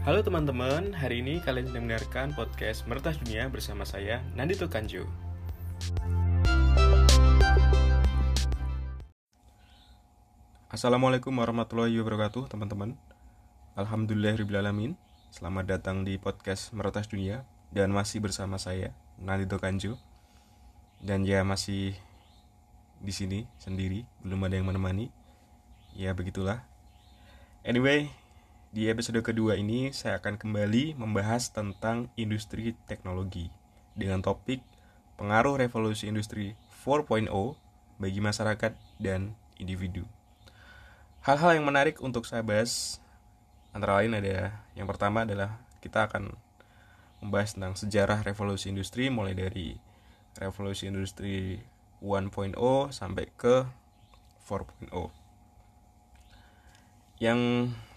Halo teman-teman, hari ini kalian sedang mendengarkan podcast Mertas Dunia bersama saya, Nandito Kanjo. Assalamualaikum warahmatullahi wabarakatuh teman-teman. Alhamdulillahirrahmanirrahim Selamat datang di podcast Meretas Dunia Dan masih bersama saya, Nandito Kanjo. Dan ya masih di sini sendiri, belum ada yang menemani. Ya begitulah. Anyway, di episode kedua ini saya akan kembali membahas tentang industri teknologi dengan topik pengaruh revolusi industri 4.0 bagi masyarakat dan individu. Hal-hal yang menarik untuk saya bahas antara lain ada yang pertama adalah kita akan membahas tentang sejarah revolusi industri mulai dari revolusi industri 1.0 sampai ke 4.0. Yang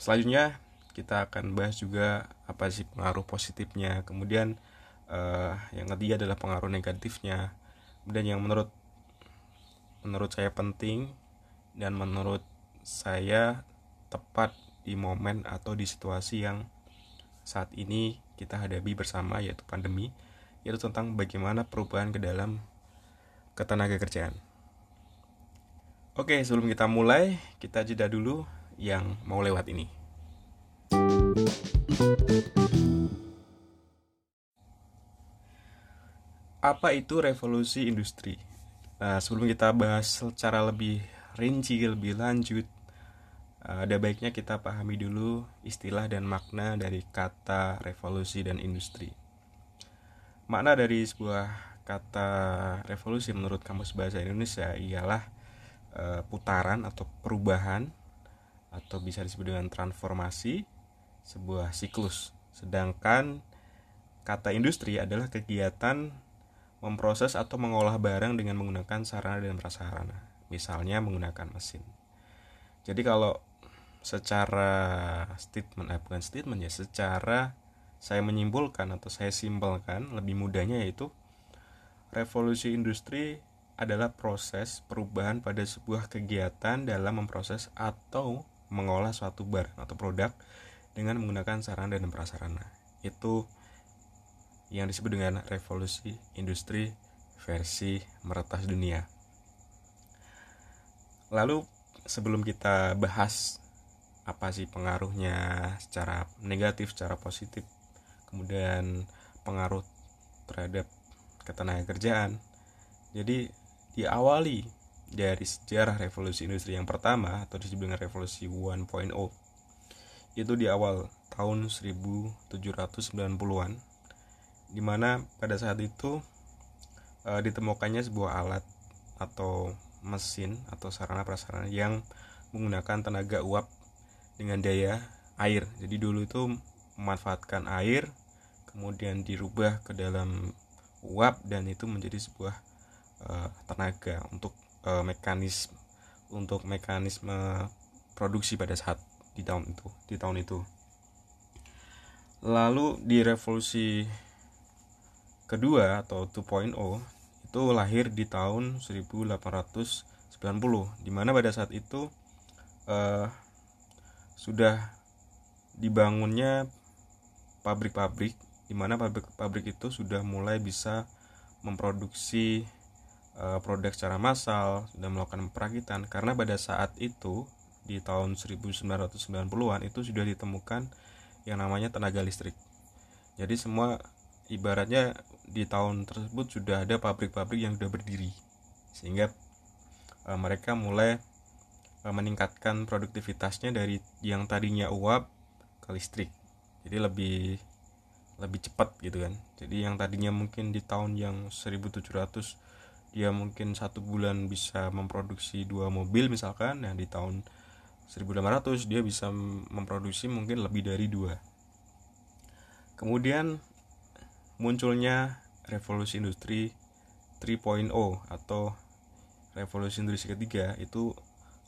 selanjutnya kita akan bahas juga apa sih pengaruh positifnya kemudian uh, yang ketiga adalah pengaruh negatifnya dan yang menurut menurut saya penting dan menurut saya tepat di momen atau di situasi yang saat ini kita hadapi bersama yaitu pandemi yaitu tentang bagaimana perubahan ke dalam ketenaga kerjaan. Oke, sebelum kita mulai, kita jeda dulu yang mau lewat ini. Apa itu revolusi industri? Nah, sebelum kita bahas secara lebih rinci, lebih lanjut, eh, ada baiknya kita pahami dulu istilah dan makna dari kata revolusi dan industri. Makna dari sebuah kata revolusi menurut Kamus Bahasa Indonesia ialah eh, putaran atau perubahan atau bisa disebut dengan transformasi sebuah siklus. Sedangkan kata industri adalah kegiatan memproses atau mengolah barang dengan menggunakan sarana dan prasarana, misalnya menggunakan mesin. Jadi kalau secara statement, eh, bukan statement ya, secara saya menyimpulkan atau saya simpelkan lebih mudahnya yaitu revolusi industri adalah proses perubahan pada sebuah kegiatan dalam memproses atau mengolah suatu barang atau produk dengan menggunakan sarana dan prasarana. Itu yang disebut dengan revolusi industri versi meretas dunia. Lalu sebelum kita bahas apa sih pengaruhnya secara negatif, secara positif, kemudian pengaruh terhadap ketenaga kerjaan. Jadi diawali dari sejarah revolusi industri yang pertama atau disebut dengan revolusi 1.0 itu di awal tahun 1790-an di mana pada saat itu e, ditemukannya sebuah alat atau mesin atau sarana prasarana yang menggunakan tenaga uap dengan daya air. Jadi dulu itu memanfaatkan air kemudian dirubah ke dalam uap dan itu menjadi sebuah e, tenaga untuk e, mekanisme untuk mekanisme produksi pada saat di tahun itu di tahun itu. Lalu di revolusi kedua atau 2.0 itu lahir di tahun 1890 di mana pada saat itu uh, sudah dibangunnya pabrik-pabrik di mana pabrik-pabrik itu sudah mulai bisa memproduksi uh, produk secara massal sudah melakukan perakitan. Karena pada saat itu di tahun 1990-an itu sudah ditemukan yang namanya tenaga listrik. Jadi semua ibaratnya di tahun tersebut sudah ada pabrik-pabrik yang sudah berdiri. Sehingga e, mereka mulai e, meningkatkan produktivitasnya dari yang tadinya uap ke listrik. Jadi lebih lebih cepat gitu kan. Jadi yang tadinya mungkin di tahun yang 1700 dia mungkin satu bulan bisa memproduksi dua mobil misalkan, yang di tahun 1800 dia bisa memproduksi mungkin lebih dari dua. Kemudian munculnya revolusi industri 3.0 atau revolusi industri ketiga itu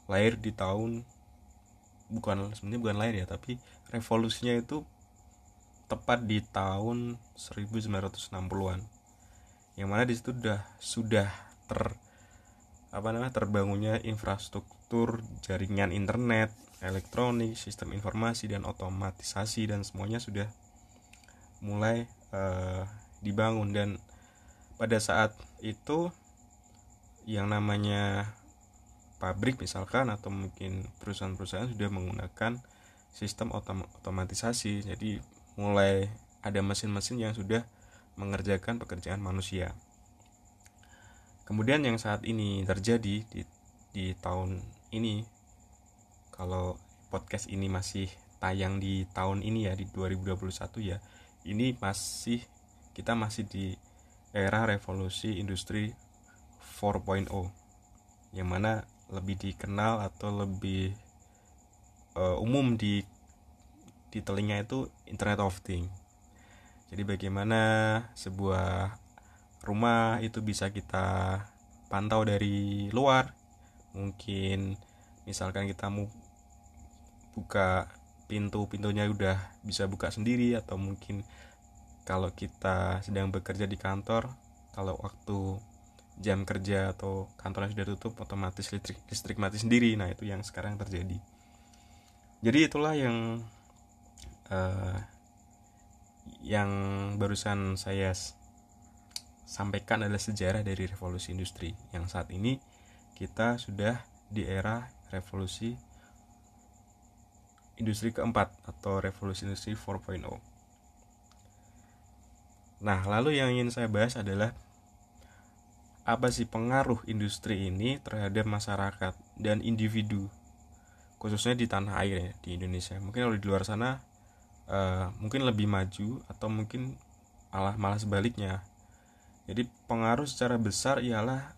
lahir di tahun bukan sebenarnya bukan lahir ya tapi revolusinya itu tepat di tahun 1960-an yang mana di situ sudah sudah ter apa namanya terbangunnya infrastruktur jaringan internet elektronik, sistem informasi dan otomatisasi dan semuanya sudah mulai uh, dibangun. Dan pada saat itu yang namanya pabrik misalkan atau mungkin perusahaan-perusahaan sudah menggunakan sistem otom otomatisasi. Jadi mulai ada mesin-mesin yang sudah mengerjakan pekerjaan manusia. Kemudian yang saat ini terjadi di, di tahun ini kalau podcast ini masih tayang di tahun ini ya di 2021 ya ini masih kita masih di era revolusi industri 4.0 yang mana lebih dikenal atau lebih uh, umum di di telinga itu Internet of Things. Jadi bagaimana sebuah rumah itu bisa kita pantau dari luar. Mungkin misalkan kita mau buka pintu pintunya udah bisa buka sendiri atau mungkin kalau kita sedang bekerja di kantor kalau waktu jam kerja atau kantornya sudah tutup otomatis listrik listrik mati sendiri. Nah itu yang sekarang terjadi. Jadi itulah yang uh, yang barusan saya sampaikan adalah sejarah dari revolusi industri yang saat ini kita sudah di era revolusi industri keempat atau revolusi industri 4.0 Nah, lalu yang ingin saya bahas adalah apa sih pengaruh industri ini terhadap masyarakat dan individu khususnya di tanah air ya di Indonesia. Mungkin kalau di luar sana uh, mungkin lebih maju atau mungkin malah malah sebaliknya. Jadi pengaruh secara besar ialah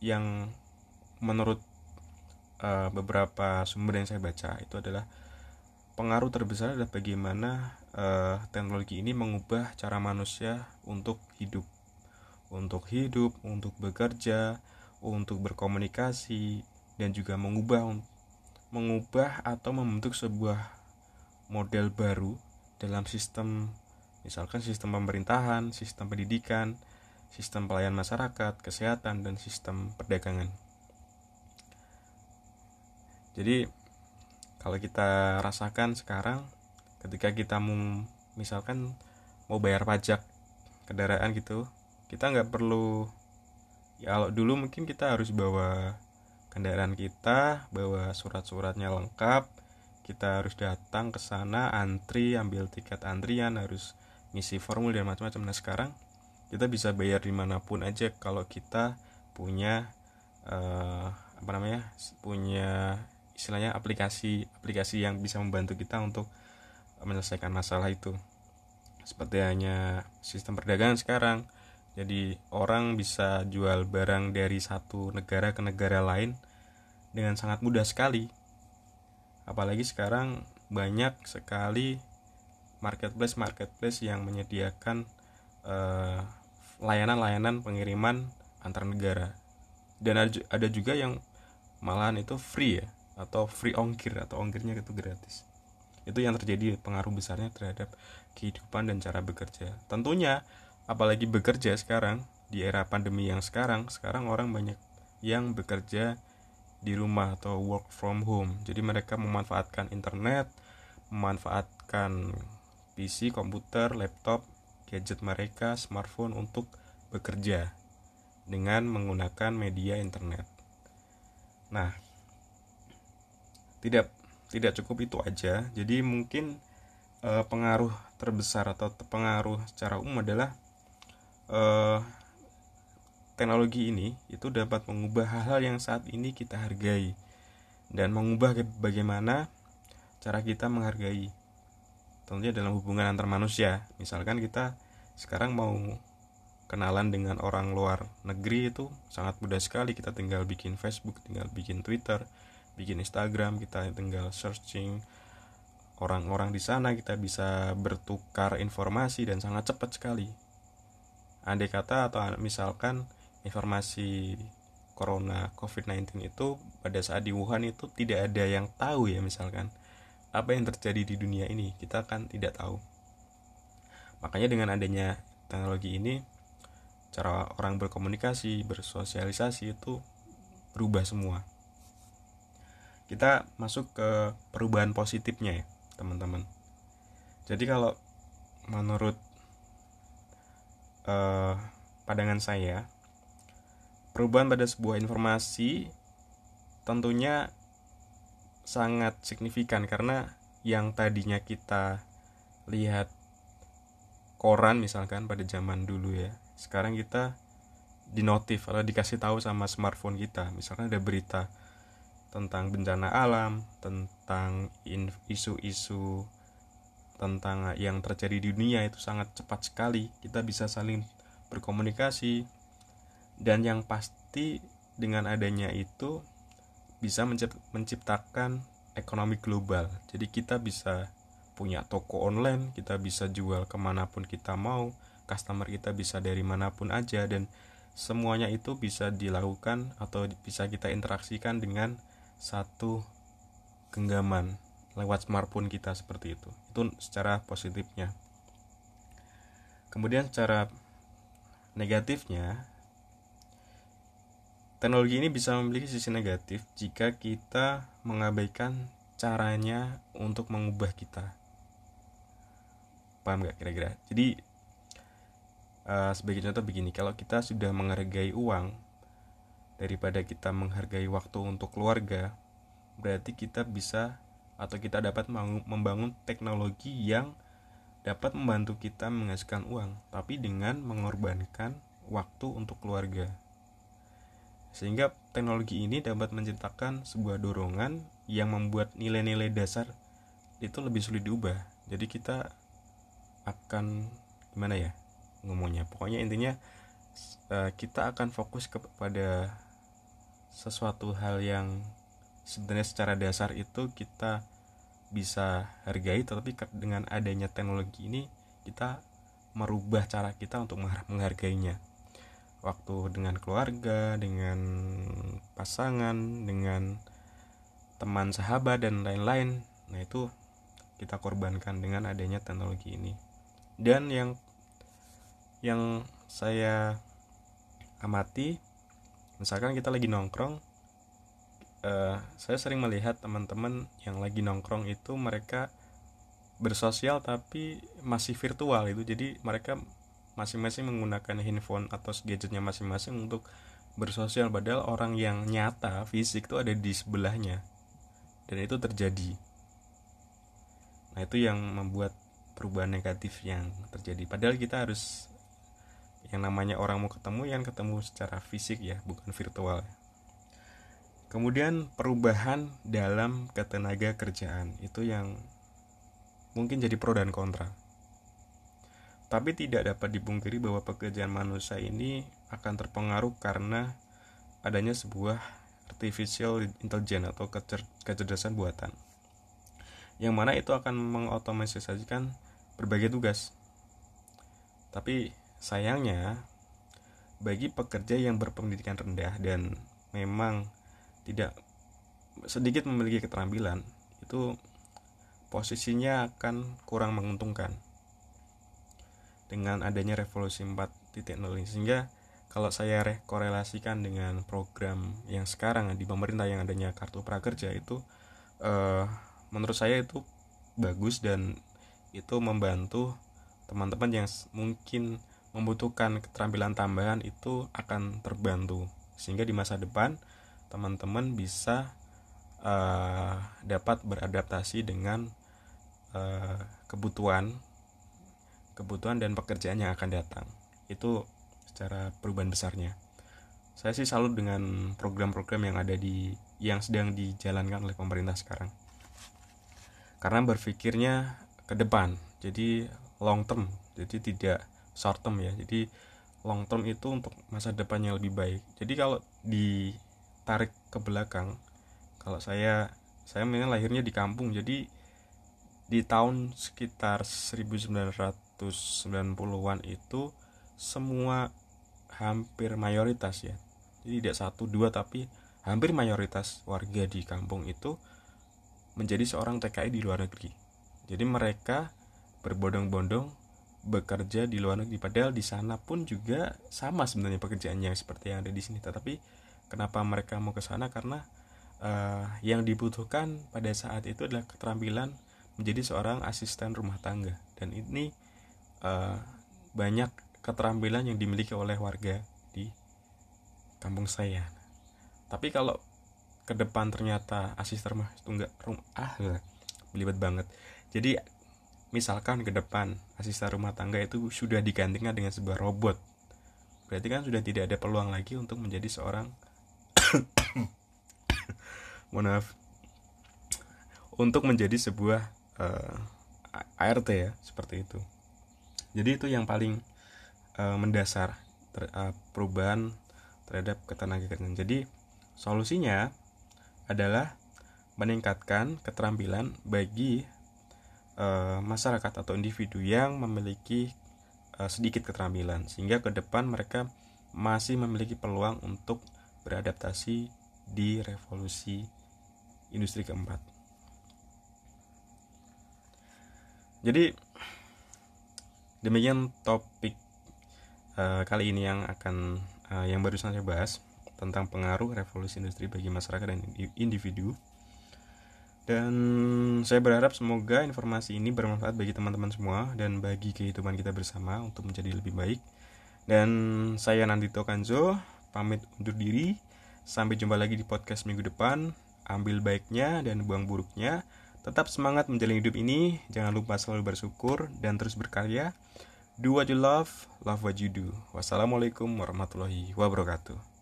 yang menurut uh, beberapa sumber yang saya baca itu adalah pengaruh terbesar adalah bagaimana uh, teknologi ini mengubah cara manusia untuk hidup, untuk hidup, untuk bekerja, untuk berkomunikasi, dan juga mengubah mengubah atau membentuk sebuah model baru dalam sistem misalkan sistem pemerintahan, sistem pendidikan, sistem pelayanan masyarakat, kesehatan dan sistem perdagangan. Jadi kalau kita rasakan sekarang ketika kita mau misalkan mau bayar pajak kendaraan gitu kita nggak perlu ya kalau dulu mungkin kita harus bawa kendaraan kita bawa surat-suratnya lengkap kita harus datang ke sana antri ambil tiket antrian harus ngisi formulir dan macam-macam. Nah sekarang kita bisa bayar di mana pun aja kalau kita punya uh, apa namanya punya istilahnya aplikasi aplikasi yang bisa membantu kita untuk menyelesaikan masalah itu. Seperti hanya sistem perdagangan sekarang. Jadi orang bisa jual barang dari satu negara ke negara lain dengan sangat mudah sekali. Apalagi sekarang banyak sekali marketplace marketplace yang menyediakan eh, layanan-layanan pengiriman antar negara. Dan ada juga yang malahan itu free ya atau free ongkir atau ongkirnya itu gratis. Itu yang terjadi pengaruh besarnya terhadap kehidupan dan cara bekerja. Tentunya apalagi bekerja sekarang di era pandemi yang sekarang sekarang orang banyak yang bekerja di rumah atau work from home. Jadi mereka memanfaatkan internet memanfaatkan PC komputer laptop gadget mereka smartphone untuk bekerja dengan menggunakan media internet. Nah tidak tidak cukup itu aja. Jadi mungkin uh, pengaruh terbesar atau pengaruh secara umum adalah uh, teknologi ini itu dapat mengubah hal-hal yang saat ini kita hargai dan mengubah bagaimana cara kita menghargai. Tentunya dalam hubungan antar manusia. Misalkan kita sekarang mau kenalan dengan orang luar negeri itu sangat mudah sekali. Kita tinggal bikin Facebook tinggal bikin Twitter bikin Instagram kita tinggal searching orang-orang di sana kita bisa bertukar informasi dan sangat cepat sekali. Andai kata atau misalkan informasi corona covid-19 itu pada saat di Wuhan itu tidak ada yang tahu ya misalkan apa yang terjadi di dunia ini kita kan tidak tahu. Makanya dengan adanya teknologi ini cara orang berkomunikasi bersosialisasi itu berubah semua kita masuk ke perubahan positifnya ya teman-teman. Jadi kalau menurut uh, pandangan saya perubahan pada sebuah informasi tentunya sangat signifikan karena yang tadinya kita lihat koran misalkan pada zaman dulu ya sekarang kita dinotif atau dikasih tahu sama smartphone kita. Misalkan ada berita tentang bencana alam tentang isu-isu tentang yang terjadi di dunia itu sangat cepat sekali. Kita bisa saling berkomunikasi. Dan yang pasti dengan adanya itu bisa menciptakan ekonomi global. Jadi kita bisa punya toko online kita bisa jual ke mana pun kita mau customer kita bisa dari mana pun aja dan semuanya itu bisa dilakukan atau bisa kita interaksikan dengan satu genggaman lewat smartphone kita seperti itu. Itu secara positifnya. Kemudian secara negatifnya teknologi ini bisa memiliki sisi negatif jika kita mengabaikan caranya untuk mengubah kita. Paham gak kira-kira? Jadi uh, sebagai contoh begini kalau kita sudah menghargai uang daripada kita menghargai waktu untuk keluarga berarti kita bisa atau kita dapat membangun teknologi yang dapat membantu kita menghasilkan uang, tapi dengan mengorbankan waktu untuk keluarga. Sehingga teknologi ini dapat menciptakan sebuah dorongan yang membuat nilai-nilai dasar itu lebih sulit diubah. Jadi kita akan gimana ya ngomongnya? Pokoknya intinya eh, kita akan fokus kepada sesuatu hal yang sebenarnya secara dasar itu kita bisa hargai tetapi dengan adanya teknologi ini kita merubah cara kita untuk menghargainya. Waktu dengan keluarga dengan pasangan dengan teman sahabat dan lain-lain. Nah itu kita korbankan dengan adanya teknologi ini. Dan yang yang saya amati misalkan kita lagi nongkrong uh, saya sering melihat teman-teman yang lagi nongkrong itu mereka bersosial tapi masih virtual itu jadi mereka masing-masing menggunakan handphone atau gadgetnya masing-masing untuk bersosial. Padahal orang yang nyata fisik itu ada di sebelahnya dan itu terjadi. Nah itu yang membuat perubahan negatif yang terjadi. Padahal kita harus yang namanya orang mau ketemu yang ketemu secara fisik ya bukan virtual Kemudian perubahan dalam ketenaga kerjaan itu yang mungkin jadi pro dan kontra. Tapi tidak dapat dipungkiri bahwa pekerjaan manusia ini akan terpengaruh karena adanya sebuah artificial intelligence atau kecerdasan buatan. Yang mana itu akan mengotomatisasikan berbagai tugas. Tapi sayangnya bagi pekerja yang berpendidikan rendah dan memang tidak sedikit memiliki keterampilan itu posisinya akan kurang menguntungkan. Dengan adanya revolusi 4.0 ini sehingga kalau saya korelasikan dengan program yang sekarang di pemerintah yang adanya kartu prakerja itu eh, menurut saya itu bagus dan itu membantu teman-teman yang mungkin membutuhkan keterampilan tambahan itu akan terbantu. Sehingga di masa depan teman-teman bisa uh, dapat beradaptasi dengan uh, kebutuhan kebutuhan dan pekerjaan yang akan datang. Itu secara perubahan besarnya. Saya sih salut dengan program-program yang ada di yang sedang dijalankan oleh pemerintah sekarang. Karena berpikirnya ke depan jadi long term jadi tidak short term ya. Jadi long term itu untuk masa depan yang lebih baik. Jadi kalau di tarik ke belakang kalau saya saya memang lahirnya di kampung. Jadi di tahun sekitar 1990-an itu semua hampir mayoritas ya. Jadi tidak satu dua tapi hampir mayoritas warga di kampung itu menjadi seorang TKI di luar negeri. Jadi mereka berbondong-bondong bekerja di luar negeri. Padahal di sana pun juga sama sebenarnya pekerjaannya seperti yang ada di sini. Tetapi kenapa mereka mau ke sana? Karena uh, yang dibutuhkan pada saat itu adalah keterampilan menjadi seorang asisten rumah tangga. Dan ini uh, banyak keterampilan yang dimiliki oleh warga di kampung saya. Tapi kalau ke depan ternyata asisten rumah tangga rumah ah belibet banget. Jadi misalkan ke depan asisten rumah tangga itu sudah digantikan dengan sebuah robot. Berarti kan sudah tidak ada peluang lagi untuk menjadi seorang maaf. Untuk menjadi sebuah uh, eh, ART ya seperti itu. Jadi itu yang paling uh, mendasar ter, uh, perubahan terhadap ketenagakerjaan. Jadi solusinya adalah meningkatkan keterampilan bagi uh, masyarakat atau individu yang memiliki uh, sedikit keterampilan sehingga ke depan mereka masih memiliki peluang untuk beradaptasi di revolusi industri keempat. Jadi demikian topik uh, kali ini yang akan uh, yang barusan saya bahas tentang pengaruh revolusi industri bagi masyarakat dan individu. Dan saya berharap semoga informasi ini bermanfaat bagi teman-teman semua dan bagi kehidupan kita bersama untuk menjadi lebih baik. Dan saya Nandito Kanzo pamit undur diri. Sampai jumpa lagi di podcast minggu depan. Ambil baiknya dan buang buruknya. Tetap semangat menjalani hidup ini. Jangan lupa selalu bersyukur dan terus berkarya. Do what you love, love what you do. Wassalamualaikum warahmatullahi wabarakatuh.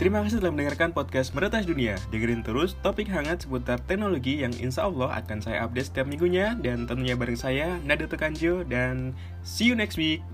Terima kasih telah mendengarkan podcast Meretas Dunia. Dengerin terus topik hangat seputar teknologi yang insya Allah akan saya update setiap minggunya dan tentunya bareng saya Nada Tekanjo dan see you next week.